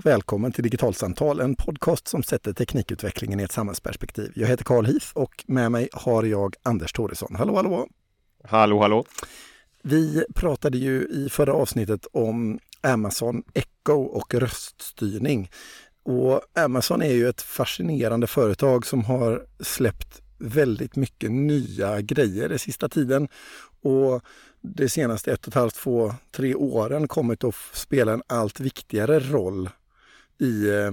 och välkommen till Digitalsamtal, en podcast som sätter teknikutvecklingen i ett samhällsperspektiv. Jag heter Karl Heath och med mig har jag Anders Thoresson. Hallå, hallå! Hallå, hallå! Vi pratade ju i förra avsnittet om Amazon Echo och röststyrning. Och Amazon är ju ett fascinerande företag som har släppt väldigt mycket nya grejer den sista tiden. Och de senaste ett och ett halvt, två, tre åren kommit att spela en allt viktigare roll i eh,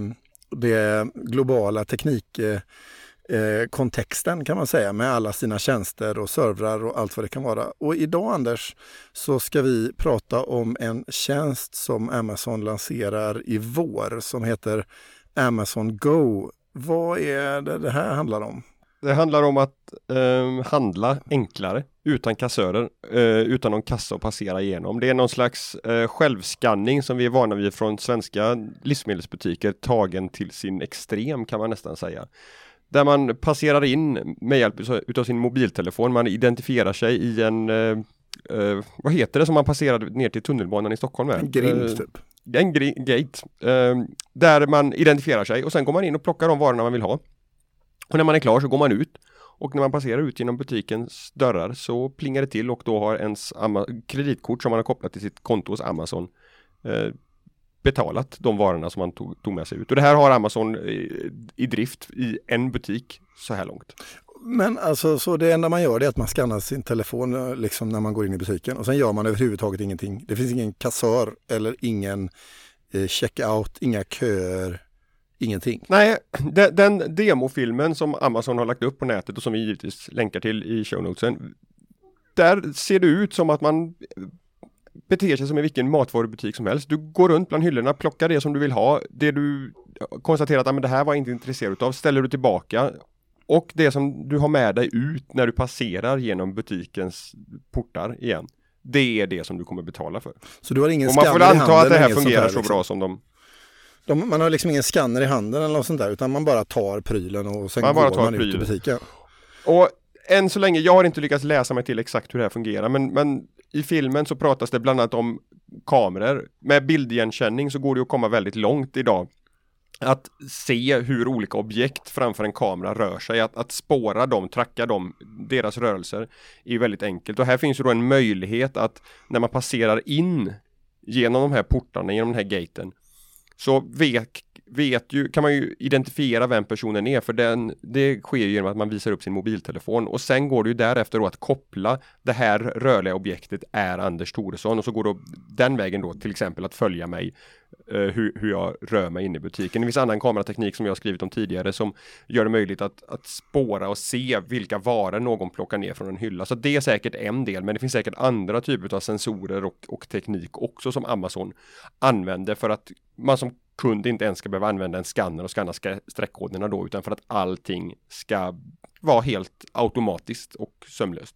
det globala teknikkontexten eh, eh, kan man säga med alla sina tjänster och servrar och allt vad det kan vara. Och idag Anders så ska vi prata om en tjänst som Amazon lanserar i vår som heter Amazon Go. Vad är det det här handlar om? Det handlar om att eh, handla enklare utan kassörer, eh, utan någon kassa att passera igenom. Det är någon slags eh, självskanning som vi är vana vid från svenska livsmedelsbutiker tagen till sin extrem kan man nästan säga. Där man passerar in med hjälp utav sin mobiltelefon, man identifierar sig i en eh, eh, vad heter det som man passerar ner till tunnelbanan i Stockholm med? En grind typ. En gate. där man identifierar sig och sen går man in och plockar de varorna man vill ha. Och när man är klar så går man ut och när man passerar ut genom butikens dörrar så plingar det till och då har ens kreditkort som man har kopplat till sitt konto hos Amazon eh, betalat de varorna som man tog, tog, med sig ut. Och det här har Amazon i, i, drift i en butik så här långt. Men alltså så det enda man gör är att man skannar sin telefon eh, liksom när man går in i butiken och sen gör man överhuvudtaget ingenting. Det finns ingen kassör eller ingen eh, checkout, inga köer, ingenting. Nej, den, den demofilmen som Amazon har lagt upp på nätet och som vi givetvis länkar till i show notesen. Där ser det ut som att man beter sig som i vilken matvarubutik som helst. Du går runt bland hyllorna, plockar det som du vill ha. Det du konstaterar att ah, men det här var jag inte intresserad av, ställer du tillbaka. Och det som du har med dig ut när du passerar genom butikens portar igen. Det är det som du kommer betala för. Så du har ingen Och man får anta att det här fungerar här, så liksom. bra som de de, man har liksom ingen skanner i handen eller något sånt där utan man bara tar prylen och sen man går man prylen. ut i butiken. Och än så länge, jag har inte lyckats läsa mig till exakt hur det här fungerar men, men i filmen så pratas det bland annat om kameror. Med bildigenkänning så går det att komma väldigt långt idag. Att se hur olika objekt framför en kamera rör sig, att, att spåra dem, tracka dem, deras rörelser är väldigt enkelt. Och här finns ju då en möjlighet att när man passerar in genom de här portarna, genom den här gaten, så vet, vet ju, kan man ju identifiera vem personen är för den, det sker genom att man visar upp sin mobiltelefon och sen går det ju därefter då att koppla det här rörliga objektet är Anders Thoresson och så går det den vägen då till exempel att följa mig eh, hur, hur jag rör mig inne i butiken. Det finns annan kamerateknik som jag skrivit om tidigare som gör det möjligt att, att spåra och se vilka varor någon plockar ner från en hylla. Så det är säkert en del, men det finns säkert andra typer av sensorer och, och teknik också som Amazon använder för att man som kund inte ens ska behöva använda en skanner och skanna streckkoderna då utan för att allting ska vara helt automatiskt och sömlöst.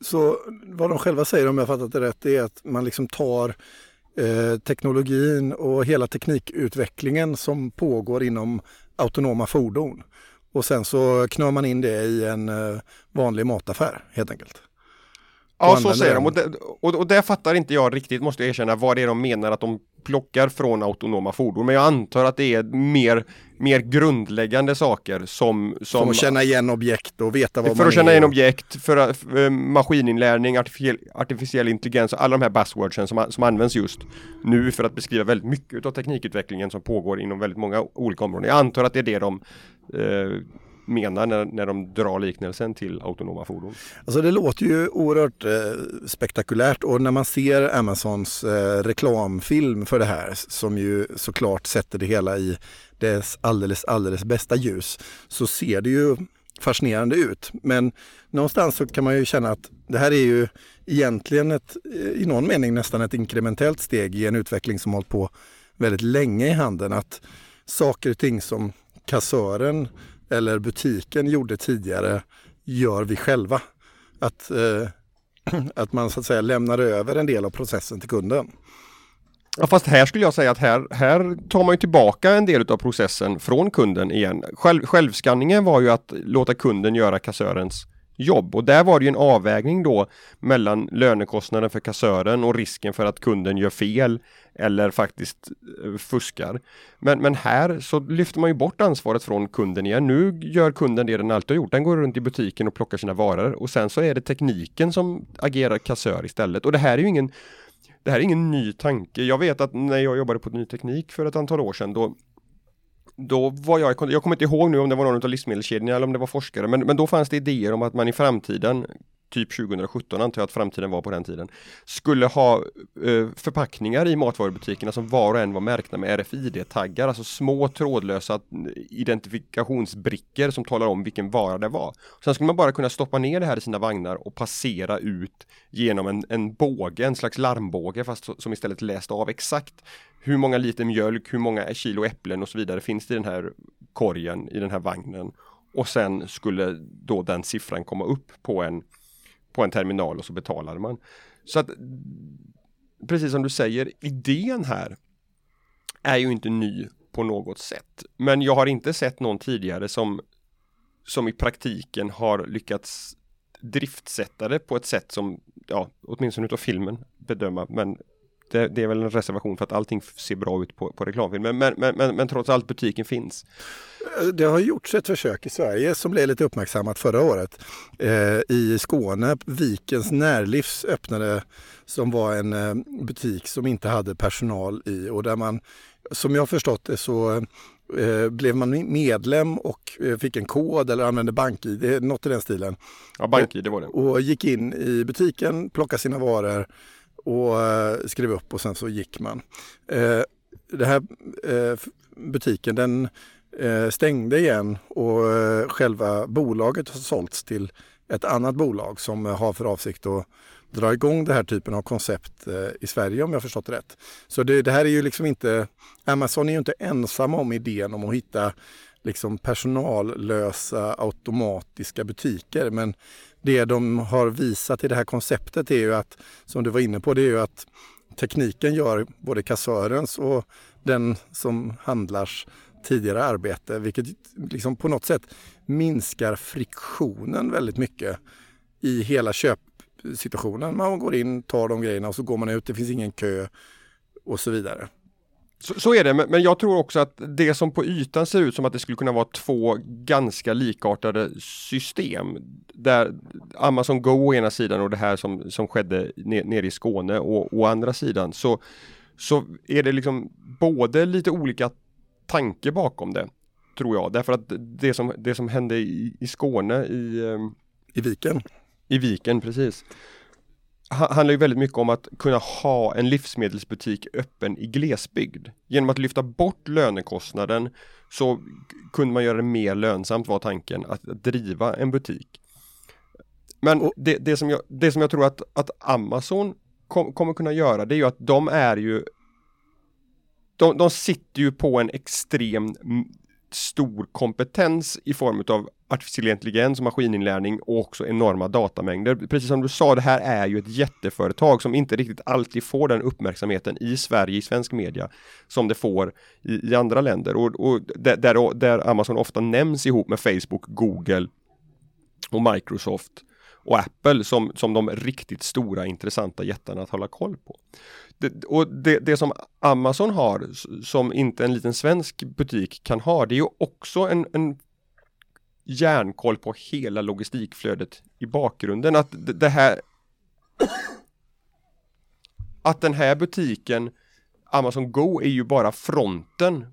Så vad de själva säger om jag fattat det rätt är att man liksom tar eh, teknologin och hela teknikutvecklingen som pågår inom autonoma fordon och sen så knör man in det i en eh, vanlig mataffär helt enkelt. Ja, så säger de. Och det, och, och det fattar inte jag riktigt, måste jag erkänna, vad det är de menar att de plockar från autonoma fordon. Men jag antar att det är mer, mer grundläggande saker som... Som, som att känna igen objekt och veta vad man. För att känna igen objekt, för, för maskininlärning, artificiell, artificiell intelligens och alla de här buzzwordsen som, som används just nu för att beskriva väldigt mycket av teknikutvecklingen som pågår inom väldigt många olika områden. Jag antar att det är det de eh, menar när, när de drar liknelsen till autonoma fordon. Alltså det låter ju oerhört eh, spektakulärt och när man ser Amazons eh, reklamfilm för det här som ju såklart sätter det hela i dess alldeles, alldeles bästa ljus så ser det ju fascinerande ut. Men någonstans så kan man ju känna att det här är ju egentligen ett, i någon mening nästan ett inkrementellt steg i en utveckling som hållit på väldigt länge i handeln. Att saker och ting som kassören eller butiken gjorde tidigare gör vi själva. Att, eh, att man så att säga lämnar över en del av processen till kunden. Ja, fast här skulle jag säga att här, här tar man ju tillbaka en del av processen från kunden igen. Själv, självskanningen var ju att låta kunden göra kassörens jobb och där var det ju en avvägning då mellan lönekostnaden för kassören och risken för att kunden gör fel eller faktiskt eh, fuskar. Men, men här så lyfter man ju bort ansvaret från kunden igen. Nu gör kunden det den alltid har gjort. Den går runt i butiken och plockar sina varor och sen så är det tekniken som agerar kassör istället. Och det här är ju ingen det här är ingen ny tanke. Jag vet att när jag jobbade på Ny Teknik för ett antal år sedan då då var jag, jag kommer inte ihåg nu om det var någon av livsmedelskedjorna eller om det var forskare, men, men då fanns det idéer om att man i framtiden typ 2017 antar jag att framtiden var på den tiden, skulle ha eh, förpackningar i matvarubutikerna som var och en var märkta med RFID-taggar, alltså små trådlösa identifikationsbrickor som talar om vilken vara det var. Sen skulle man bara kunna stoppa ner det här i sina vagnar och passera ut genom en, en båge, en slags larmbåge fast som istället läste av exakt hur många liter mjölk, hur många kilo äpplen och så vidare finns det i den här korgen, i den här vagnen. Och sen skulle då den siffran komma upp på en på en terminal och så betalade man. Så att precis som du säger, idén här är ju inte ny på något sätt. Men jag har inte sett någon tidigare som som i praktiken har lyckats driftsätta det på ett sätt som, ja, åtminstone utav filmen bedöma, men det, det, är väl en reservation för att allting ser bra ut på, på reklamfilm. Men, men, men, men, trots allt butiken finns. Det har gjorts ett försök i Sverige som blev lite uppmärksammat förra året. Eh, I Skåne, Vikens Närlivs öppnade som var en eh, butik som inte hade personal i och där man, som jag förstått det så eh, blev man medlem och eh, fick en kod eller använde BankID, något i den stilen. Ja, BankID var det. Och, och gick in i butiken, plockade sina varor och eh, skrev upp och sen så gick man. Eh, den här eh, butiken den eh, stängde igen och eh, själva bolaget har sålts till ett annat bolag som har för avsikt att dra igång den här typen av koncept eh, i Sverige om jag förstått det rätt. Så det, det, här är ju liksom inte, Amazon är ju inte ensam om idén om att hitta liksom personallösa automatiska butiker men det de har visat i det här konceptet är ju att, som du var inne på, det är ju att tekniken gör både kassörens och den som handlars tidigare arbete, vilket liksom på något sätt minskar friktionen väldigt mycket i hela köpsituationen. Man går in, tar de grejerna och så går man ut, det finns ingen kö och så vidare. Så, så, är det, men jag tror också att det som på ytan ser ut som att det skulle kunna vara två ganska likartade system. Där Amazon Go å ena sidan och det här som, som skedde nere i Skåne och å andra sidan så, så är det liksom både lite olika tanke bakom det. Tror jag, därför att det som, det som hände i, i Skåne i ehm, I Viken. I Viken, precis handlar ju väldigt mycket om att kunna ha en livsmedelsbutik öppen i glesbygd. Genom att lyfta bort lönekostnaden så kunde man göra det mer lönsamt var tanken att driva en butik. Men det, det, som, jag, det som jag tror att, att Amazon kom, kommer kunna göra det är ju att de är ju de, de sitter ju på en extrem stor kompetens i form av artificiell intelligens och maskininlärning och också enorma datamängder. Precis som du sa, det här är ju ett jätteföretag som inte riktigt alltid får den uppmärksamheten i Sverige, i svensk media, som det får i, i andra länder. Och, och där, där, där Amazon ofta nämns ihop med Facebook, Google och Microsoft och Apple som, som de riktigt stora intressanta jättarna att hålla koll på. Det, och det, det, som Amazon har som inte en liten svensk butik kan ha det är ju också en, en järnkoll på hela logistikflödet i bakgrunden att det här att den här butiken Amazon Go är ju bara fronten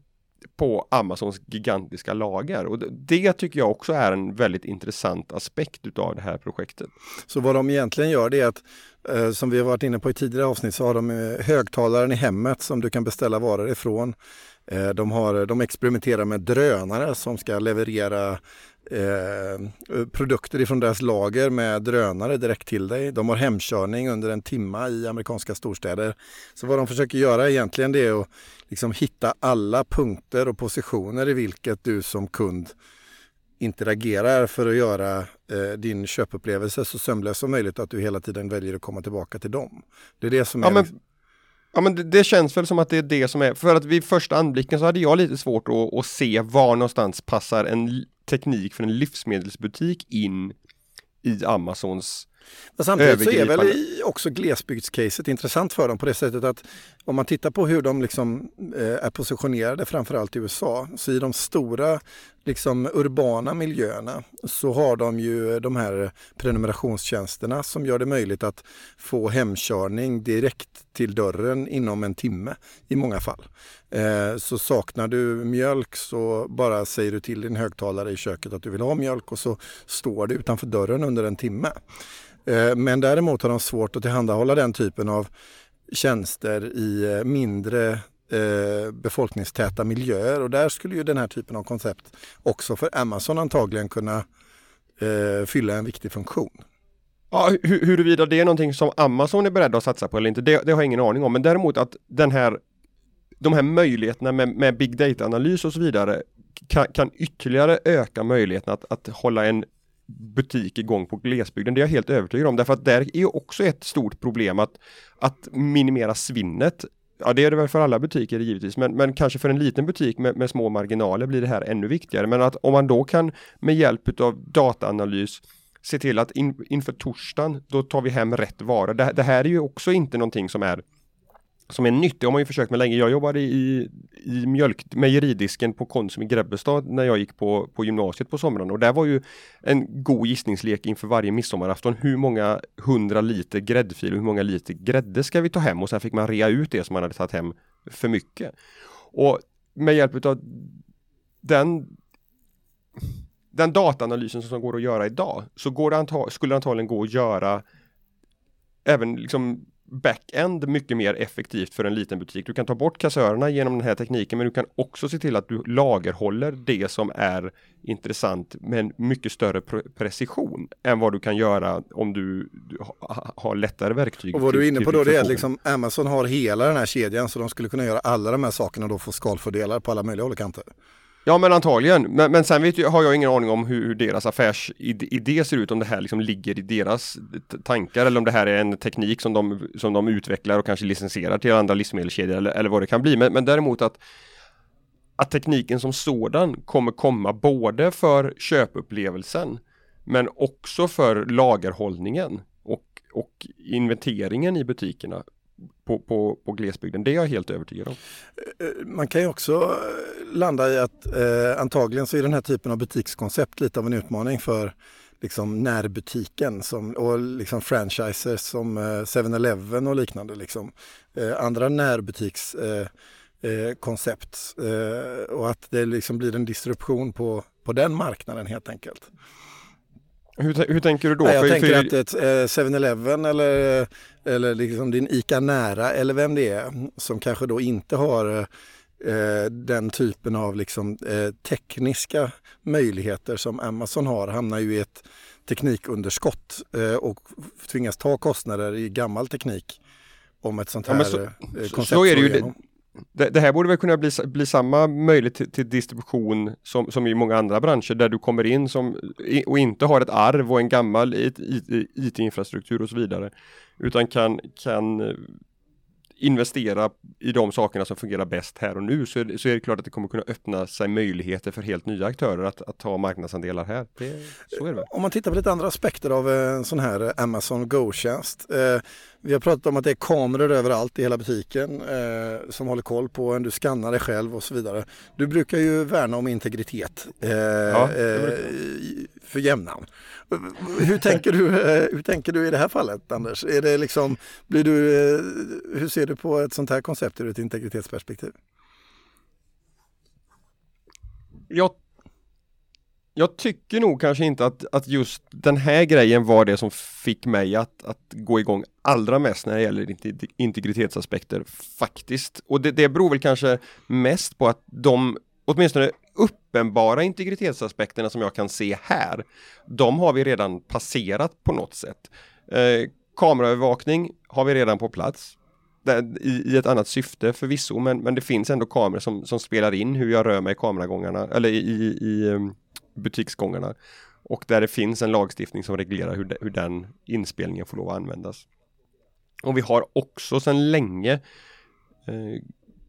på Amazons gigantiska lager och det tycker jag också är en väldigt intressant aspekt utav det här projektet. Så vad de egentligen gör det är att eh, som vi har varit inne på i tidigare avsnitt så har de eh, högtalaren i hemmet som du kan beställa varor ifrån. Eh, de, har, de experimenterar med drönare som ska leverera eh, produkter ifrån deras lager med drönare direkt till dig. De har hemkörning under en timma i amerikanska storstäder. Så vad de försöker göra egentligen det är att liksom hitta alla punkter och positioner i vilket du som kund interagerar för att göra eh, din köpupplevelse så sömlös som möjligt och att du hela tiden väljer att komma tillbaka till dem. Det är det som ja, är... Men, ja men det, det, känns väl som att det är det som är, för att vid första anblicken så hade jag lite svårt att, att se var någonstans passar en teknik för en livsmedelsbutik in i Amazons Men samtidigt så är väl också glesbygdscaset intressant för dem på det sättet att om man tittar på hur de liksom eh, är positionerade framförallt i USA så i de stora liksom urbana miljöerna så har de ju de här prenumerationstjänsterna som gör det möjligt att få hemkörning direkt till dörren inom en timme i många fall. Eh, så saknar du mjölk så bara säger du till din högtalare i köket att du vill ha mjölk och så står det utanför dörren under en timme. Eh, men däremot har de svårt att tillhandahålla den typen av tjänster i eh, mindre eh, befolkningstäta miljöer och där skulle ju den här typen av koncept också för Amazon antagligen kunna eh, fylla en viktig funktion. Ja, huruvida det är någonting som Amazon är beredd att satsa på eller inte, det, det har jag ingen aning om. Men däremot att den här, de här möjligheterna med, med big data-analys och så vidare kan, kan ytterligare öka möjligheten att, att hålla en butik igång på glesbygden. Det är jag helt övertygad om därför att där är också ett stort problem att, att minimera svinnet. Ja, det är det väl för alla butiker givetvis, men, men kanske för en liten butik med, med små marginaler blir det här ännu viktigare. Men att om man då kan med hjälp av dataanalys se till att in, inför torsdagen, då tar vi hem rätt varor. Det, det här är ju också inte någonting som är som är nytt, det har man ju försökt med länge. Jag jobbade i, i mjölk, mejeridisken på Konsum i Grebbestad när jag gick på, på gymnasiet på somrarna och där var ju en god gissningslek inför varje midsommarafton. Hur många hundra liter gräddfil och hur många liter grädde ska vi ta hem? Och sen fick man rea ut det som man hade tagit hem för mycket. Och med hjälp av den den dataanalysen som går att göra idag så går det antag skulle det antagligen gå att göra även liksom back-end mycket mer effektivt för en liten butik. Du kan ta bort kassörerna genom den här tekniken men du kan också se till att du lagerhåller det som är intressant med en mycket större pre precision än vad du kan göra om du, har lättare verktyg. Och vad du är inne på då det är att liksom Amazon har hela den här kedjan så de skulle kunna göra alla de här sakerna och då få skalfördelar på alla möjliga håll och kanter. Ja men antagligen, men, men sen vet jag, har jag ingen aning om hur, hur deras affärsidé ser ut, om det här liksom ligger i deras tankar eller om det här är en teknik som de, som de utvecklar och kanske licensierar till andra livsmedelskedjor eller, eller vad det kan bli. Men, men däremot att, att tekniken som sådan kommer komma både för köpupplevelsen men också för lagerhållningen och, och inventeringen i butikerna på, på, på glesbygden. Det är jag helt övertygad om. Eh, eh, man kan ju också eh, landa i att eh, antagligen så är den här typen av butikskoncept lite av en utmaning för liksom närbutiken som, och liksom franchises som 7-Eleven och liknande. Liksom. andra närbutikskoncept och att det liksom blir en disruption på, på den marknaden helt enkelt. Hur, hur tänker du då? Nej, jag för, tänker för... att ett 7-Eleven eller, eller liksom din ICA Nära eller vem det är som kanske då inte har eh, den typen av liksom, eh, tekniska möjligheter som Amazon har hamnar ju i ett teknikunderskott eh, och tvingas ta kostnader i gammal teknik om ett sånt här ja, så, eh, koncept så är det ju, det, det, här borde väl kunna bli, bli samma möjlighet till, till, distribution som, som i många andra branscher där du kommer in som, och inte har ett arv och en gammal IT-infrastruktur och så vidare. Utan kan, kan eh, investera i de sakerna som fungerar bäst här och nu så är, det, så är det klart att det kommer kunna öppna sig möjligheter för helt nya aktörer att, att ta marknadsandelar här. Det, så är det. Om man tittar på lite andra aspekter av en sån här Amazon Go-tjänst. Eh, vi har pratat om att det är kameror överallt i hela butiken eh, som håller koll på en, du skannar dig själv och så vidare. Du brukar ju värna om integritet eh, ja, eh, för jämnan. Hur tänker, du, eh, hur tänker du i det här fallet Anders? Är det liksom, blir du, eh, hur ser du på ett sånt här koncept ur ett integritetsperspektiv? Jag, jag tycker nog kanske inte att, att just den här grejen var det som fick mig att, att gå igång allra mest när det gäller integritetsaspekter faktiskt. Och det, det beror väl kanske mest på att de åtminstone uppenbara integritetsaspekterna som jag kan se här, de har vi redan passerat på något sätt. Eh, kameraövervakning har vi redan på plats. I, i, ett annat syfte förvisso, men, men det finns ändå kameror som, som spelar in hur jag rör mig i kameragångarna eller i, i, i ehm, butiksgångarna. Och där det finns en lagstiftning som reglerar hur, de, hur den inspelningen får lov att användas. Och vi har också sedan länge eh,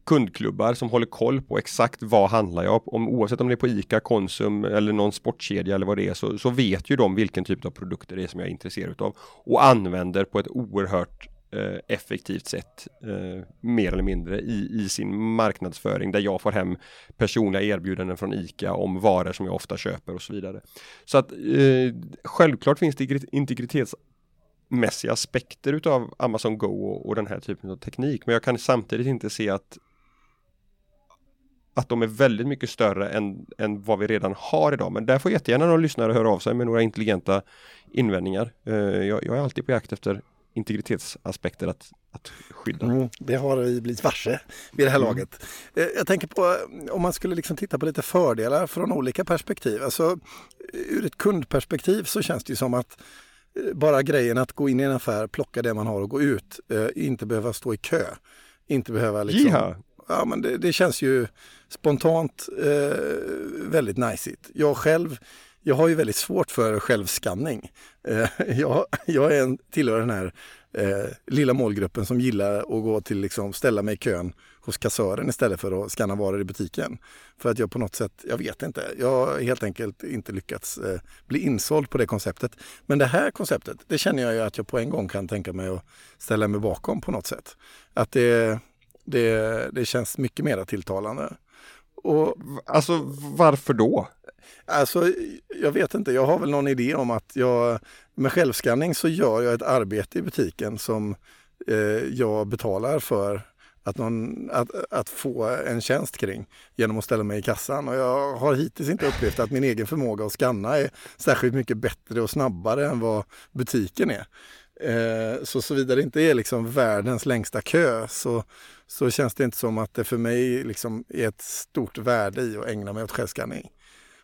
kundklubbar som håller koll på exakt vad handlar jag om oavsett om det är på ICA, Konsum eller någon sportkedja eller vad det är så, så vet ju de vilken typ av produkter det är som jag är intresserad av och använder på ett oerhört Eh, effektivt sätt eh, mer eller mindre i, i sin marknadsföring där jag får hem personliga erbjudanden från ICA om varor som jag ofta köper och så vidare. Så att eh, självklart finns det integritetsmässiga aspekter utav Amazon Go och, och den här typen av teknik men jag kan samtidigt inte se att att de är väldigt mycket större än, än vad vi redan har idag. Men där får jättegärna någon lyssnare höra av sig med några intelligenta invändningar. Uh, jag, jag, är alltid på jakt efter integritetsaspekter att, att skydda. Mm, det har vi blivit varse vid det här mm. laget. Eh, jag tänker på om man skulle liksom titta på lite fördelar från olika perspektiv. Alltså, ur ett kundperspektiv så känns det ju som att eh, bara grejen att gå in i en affär, plocka det man har och gå ut, inte behöva stå i kö. Inte behöva liksom, ja, men det, det känns ju spontant eh, väldigt najsigt. Jag själv, jag har ju väldigt svårt för självskanning. Eh, jag, jag är en, tillhör den här eh, lilla målgruppen som gillar att gå till, liksom, ställa mig i kön hos kassören istället för att skanna varor i butiken. För att jag på något sätt, jag vet inte, jag har helt enkelt inte lyckats eh, bli insåld på det konceptet. Men det här konceptet, det känner jag ju att jag på en gång kan tänka mig att ställa mig bakom på något sätt. Att det, det, det känns mycket mer tilltalande. Och, alltså varför då? Alltså, jag vet inte, jag har väl någon idé om att jag med självskanning så gör jag ett arbete i butiken som eh, jag betalar för att, någon, att, att, få en tjänst kring genom att ställa mig i kassan. Och jag har hittills inte upplevt att min egen förmåga att skanna är särskilt mycket bättre och snabbare än vad butiken är. Eh, så såvida det inte är liksom världens längsta kö så, så känns det inte som att det för mig liksom är ett stort värde i att ägna mig åt självskanning.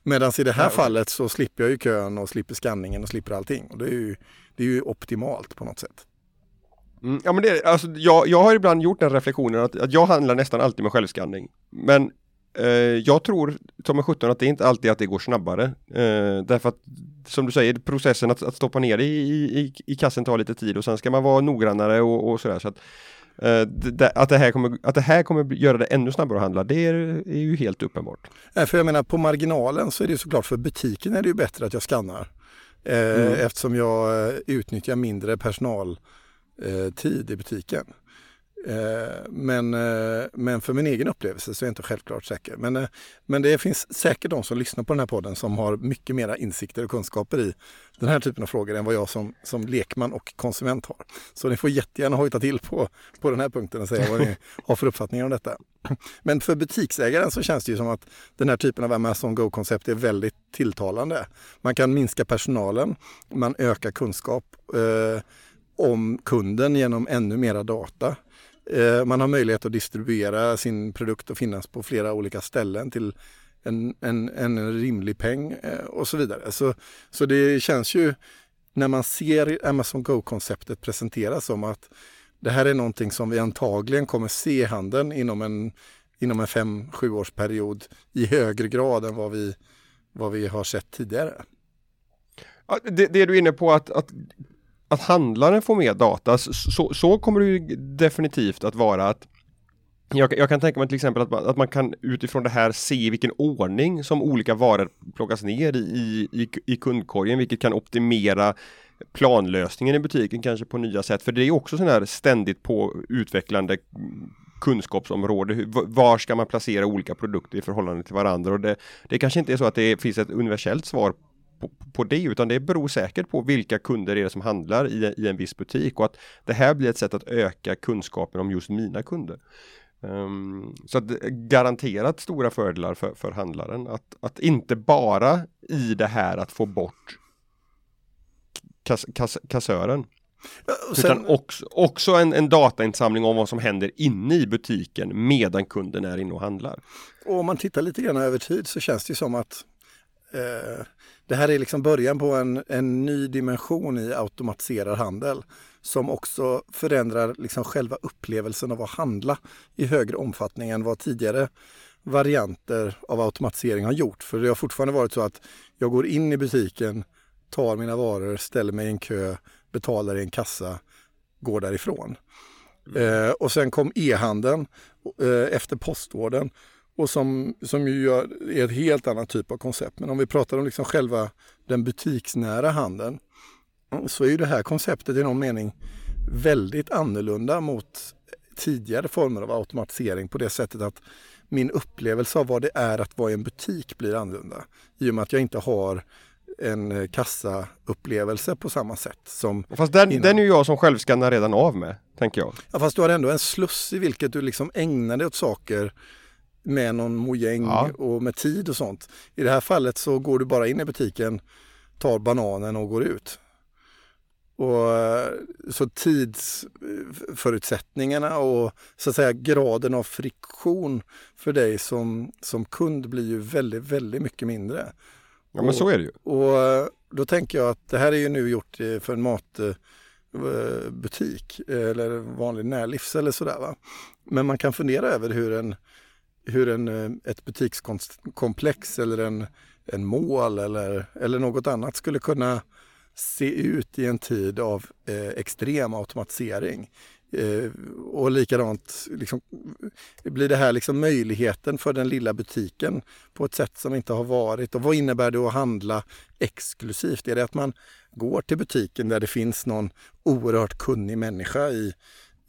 Medan i det här fallet så slipper jag ju kön och slipper skanningen och slipper allting. Och det är ju, det är ju optimalt på något sätt. Mm, ja men det, alltså, jag, jag har ibland gjort den reflektionen att, att jag handlar nästan alltid med självskanning. Men jag tror som 17 att det inte alltid att det går snabbare. Eh, därför att som du säger, processen att, att stoppa ner i, i, i kassen tar lite tid och sen ska man vara noggrannare och, och sådär. Så att, eh, det, att, det här kommer, att det här kommer göra det ännu snabbare att handla, det är, är ju helt uppenbart. Nej, för jag menar på marginalen så är det såklart för butiken är det ju bättre att jag skannar. Eh, mm. Eftersom jag eh, utnyttjar mindre personaltid i butiken. Eh, men, eh, men för min egen upplevelse så är jag inte självklart säker. Men, eh, men det finns säkert de som lyssnar på den här podden som har mycket mera insikter och kunskaper i den här typen av frågor än vad jag som, som lekman och konsument har. Så ni får jättegärna hojta till på, på den här punkten och säga vad ni har för uppfattningar om detta. Men för butiksägaren så känns det ju som att den här typen av Amazon Go-koncept är väldigt tilltalande. Man kan minska personalen, man ökar kunskap eh, om kunden genom ännu mera data. Eh, man har möjlighet att distribuera sin produkt och finnas på flera olika ställen till en, en, en rimlig peng eh, och så vidare. Så, så det känns ju när man ser Amazon Go-konceptet presenteras som att det här är någonting som vi antagligen kommer se i handeln inom en, inom en fem, sju års period i högre grad än vad vi, vad vi har sett tidigare. det, det, du är inne på att, att att handlaren får mer data, så, så kommer det ju definitivt att vara att jag, jag, kan tänka mig till exempel att man, att man kan utifrån det här se vilken ordning som olika varor plockas ner i, i, i kundkorgen, vilket kan optimera planlösningen i butiken kanske på nya sätt. För det är också sån här ständigt på utvecklande kunskapsområde. Var ska man placera olika produkter i förhållande till varandra? Och det, det kanske inte är så att det finns ett universellt svar på, på det utan det beror säkert på vilka kunder det är som handlar i, i en viss butik och att det här blir ett sätt att öka kunskapen om just mina kunder. Um, så att garanterat stora fördelar för, för handlaren att, att inte bara i det här att få bort kass, kass, kassören Sen, utan också, också en, en datainsamling om vad som händer inne i butiken medan kunden är inne och handlar. Och om man tittar lite grann över tid så känns det som att eh, det här är liksom början på en, en ny dimension i automatiserad handel som också förändrar liksom själva upplevelsen av att handla i högre omfattning än vad tidigare varianter av automatisering har gjort. För det har fortfarande varit så att jag går in i butiken, tar mina varor, ställer mig i en kö, betalar i en kassa, går därifrån. Mm. Eh, och sen kom e-handeln eh, efter postorden och som, som ju gör, är ett helt annat typ av koncept. Men om vi pratar om liksom själva den butiksnära handeln så är ju det här konceptet i någon mening väldigt annorlunda mot tidigare former av automatisering på det sättet att min upplevelse av vad det är att vara i en butik blir annorlunda. I och med att jag inte har en kassaupplevelse på samma sätt som Fast den, den är jag som självskannar redan av med, tänker jag. Ja, fast du har ändå en sluss i vilket du liksom ägnar dig åt saker med någon mojäng ja. och med tid och sånt. I det här fallet så går du bara in i butiken, tar bananen och går ut. Och, så tidsförutsättningarna och så att säga graden av friktion för dig som, som kund blir ju väldigt, väldigt mycket mindre. Ja men och, så är det ju. Och då tänker jag att det här är ju nu gjort för en matbutik eller vanlig närlivs eller sådär. Va? Men man kan fundera över hur, en, hur en, eh, ett butikskomplex eller en, en mål eller, eller något annat skulle kunna se ut i en tid av eh, extrem automatisering. Eh, och likadant liksom, blir det här liksom möjligheten för den lilla butiken på ett sätt som inte har varit. Och vad innebär det att handla exklusivt? Är det att man går till butiken där det finns någon oerhört kunnig människa i,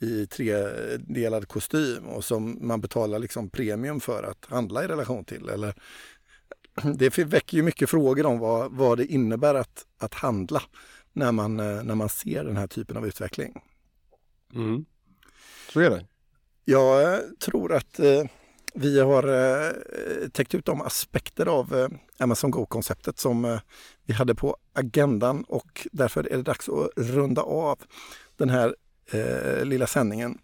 i tredelad kostym och som man betalar liksom premium för att handla i relation till? Eller det väcker ju mycket frågor om vad, vad det innebär att, att handla när man, eh, när man ser den här typen av utveckling. Mm. Så är det. Jag eh, tror att eh, vi har eh, täckt ut de aspekter av eh, Amazon Go-konceptet som eh, vi hade på agendan och därför är det dags att runda av den här Eh, lilla sändningen.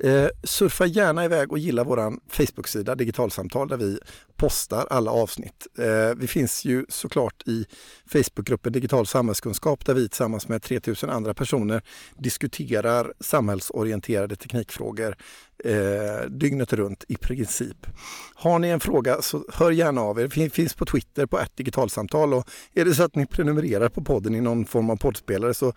Eh, surfa gärna iväg och gilla vår Facebook-sida Digitalsamtal där vi postar alla avsnitt. Eh, vi finns ju såklart i Facebookgruppen Digital samhällskunskap där vi tillsammans med 3000 andra personer diskuterar samhällsorienterade teknikfrågor eh, dygnet runt i princip. Har ni en fråga så hör gärna av er. Vi finns på Twitter på digitalsamtal och är det så att ni prenumererar på podden i någon form av poddspelare så eh,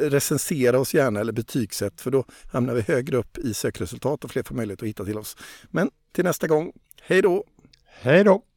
recensera oss gärna eller betygsätt för då hamnar vi högre upp i sökresultat och fler får möjlighet att hitta till oss. Men till nästa gång, hej då! Hej då!